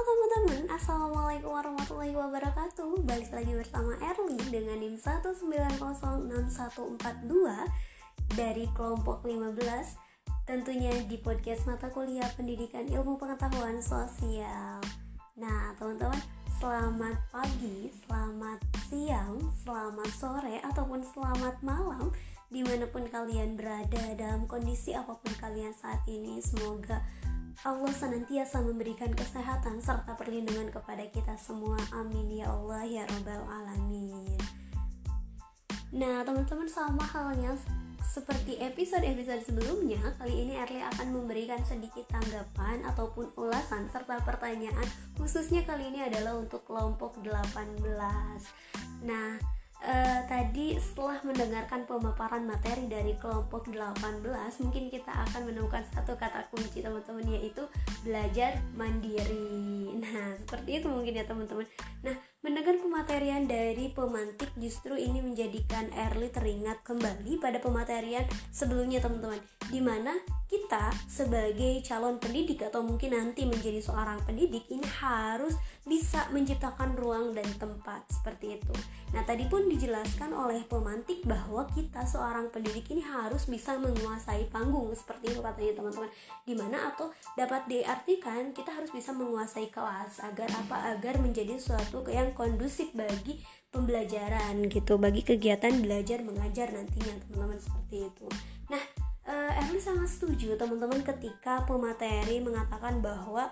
Assalamualaikum warahmatullahi wabarakatuh. Balik lagi bersama Erli dengan NIM 1906142 Dari kelompok 15 Tentunya di podcast mata kuliah pendidikan ilmu pengetahuan sosial. Nah teman-teman selamat pagi, selamat siang, selamat sore ataupun selamat malam Di mana pun kalian berada dalam kondisi apa pun kalian saat ini. Semoga Allah senantiasa memberikan kesehatan serta perlindungan kepada kita semua. Amin ya Allah ya Rabbal Alamin. Nah, teman-teman sama halnya seperti episode-episode sebelumnya, kali ini Erli akan memberikan sedikit tanggapan ataupun ulasan serta pertanyaan khususnya kali ini adalah untuk kelompok 18. Nah, uh, tadi setelah mendengarkan pemaparan materi dari kelompok 18 mungkin kita akan menemukan satu kata kunci teman-teman yaitu belajar mandiri. Nah seperti itu mungkin ya teman-teman. Nah mendengar pematerian dari pemantik justru ini menjadikan Erli teringat kembali pada pematerian sebelumnya teman-teman di mana kita sebagai calon pendidik atau mungkin nanti menjadi seorang pendidik ini harus bisa menciptakan ruang dan tempat seperti itu. Nah, tadi pun dijelaskan oleh pemantik bahwa kita seorang pendidik ini harus bisa menguasai panggung seperti itu katanya teman-teman. Di mana atau dapat diartikan kita harus bisa menguasai kelas agar apa? Agar menjadi suatu yang kondusif bagi pembelajaran gitu, bagi kegiatan belajar mengajar nantinya teman-teman seperti itu. Nah, uh, Erli sangat setuju teman-teman ketika pemateri mengatakan bahwa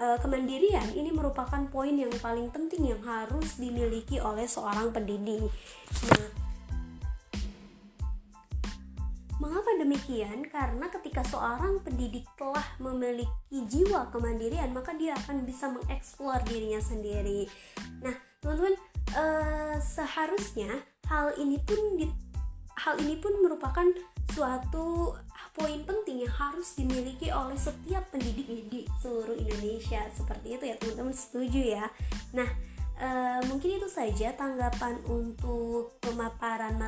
uh, kemandirian ini merupakan poin yang paling penting yang harus dimiliki oleh seorang pendidik. Nah, Mengapa demikian? Karena ketika seorang pendidik telah memiliki jiwa kemandirian, maka dia akan bisa mengeksplor dirinya sendiri. Nah, teman-teman, uh, seharusnya hal ini pun di, hal ini pun merupakan suatu poin penting yang harus dimiliki oleh setiap pendidik di seluruh Indonesia seperti itu ya teman-teman setuju ya nah e, mungkin itu saja tanggapan untuk pemaparan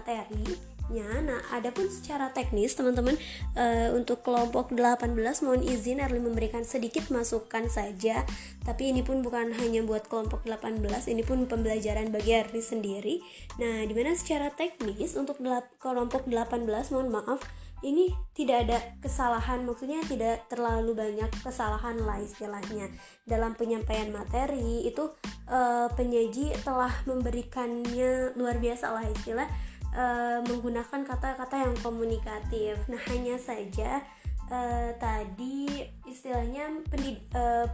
materinya Nah, adapun secara teknis teman-teman e, untuk kelompok 18 mohon izin Erli memberikan sedikit masukan saja, tapi ini pun bukan hanya buat kelompok 18, ini pun pembelajaran bagi Erli sendiri. Nah, di mana secara teknis untuk kelompok 18 mohon maaf ini tidak ada kesalahan maksudnya tidak terlalu banyak kesalahan lah istilahnya. Dalam penyampaian materi itu uh, penyaji telah memberikannya luar biasa lah istilah uh, menggunakan kata-kata yang komunikatif. Nah hanya saja uh, tadi istilahnya pendid uh,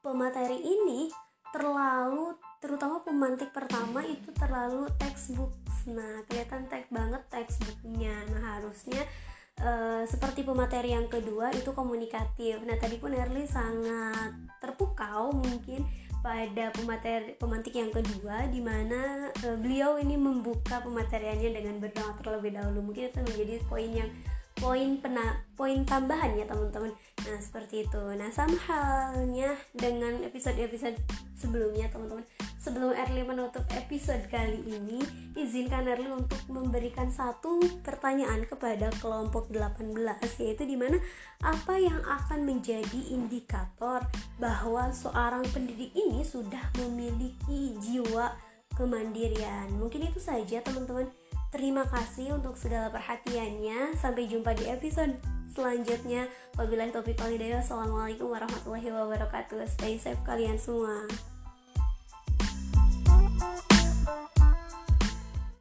pemateri ini terlalu terutama pemantik pertama itu terlalu textbook. Nah kelihatan teks banget textbooknya. Nah harusnya uh, seperti pemateri yang kedua itu komunikatif. Nah tadi pun Erli sangat terpukau mungkin pada pemateri pemantik yang kedua di mana uh, beliau ini membuka pemateriannya dengan berdoa terlebih dahulu. Mungkin itu menjadi poin yang poin pena poin tambahan ya teman-teman. Nah seperti itu. Nah sama halnya dengan episode-episode sebelumnya teman-teman. Sebelum Erli menutup episode kali ini izinkan Erli untuk memberikan satu pertanyaan kepada kelompok 18 yaitu di mana apa yang akan menjadi indikator bahwa seorang pendidik ini sudah memiliki jiwa kemandirian. Mungkin itu saja teman-teman Terima kasih untuk segala perhatiannya. Sampai jumpa di episode selanjutnya. Wabillahi taufiq walhidayah. Assalamualaikum warahmatullahi wabarakatuh. Stay safe kalian semua.